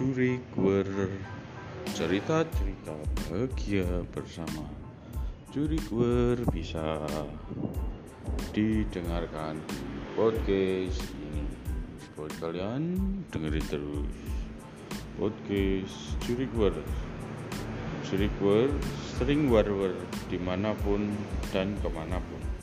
Curi Curigur Cerita-cerita bahagia bersama. Curi Curigur bisa didengarkan di podcast ini. Buat kalian dengerin terus. Podcast Curigur Curigur sering war-war di mana pun dan ke mana pun.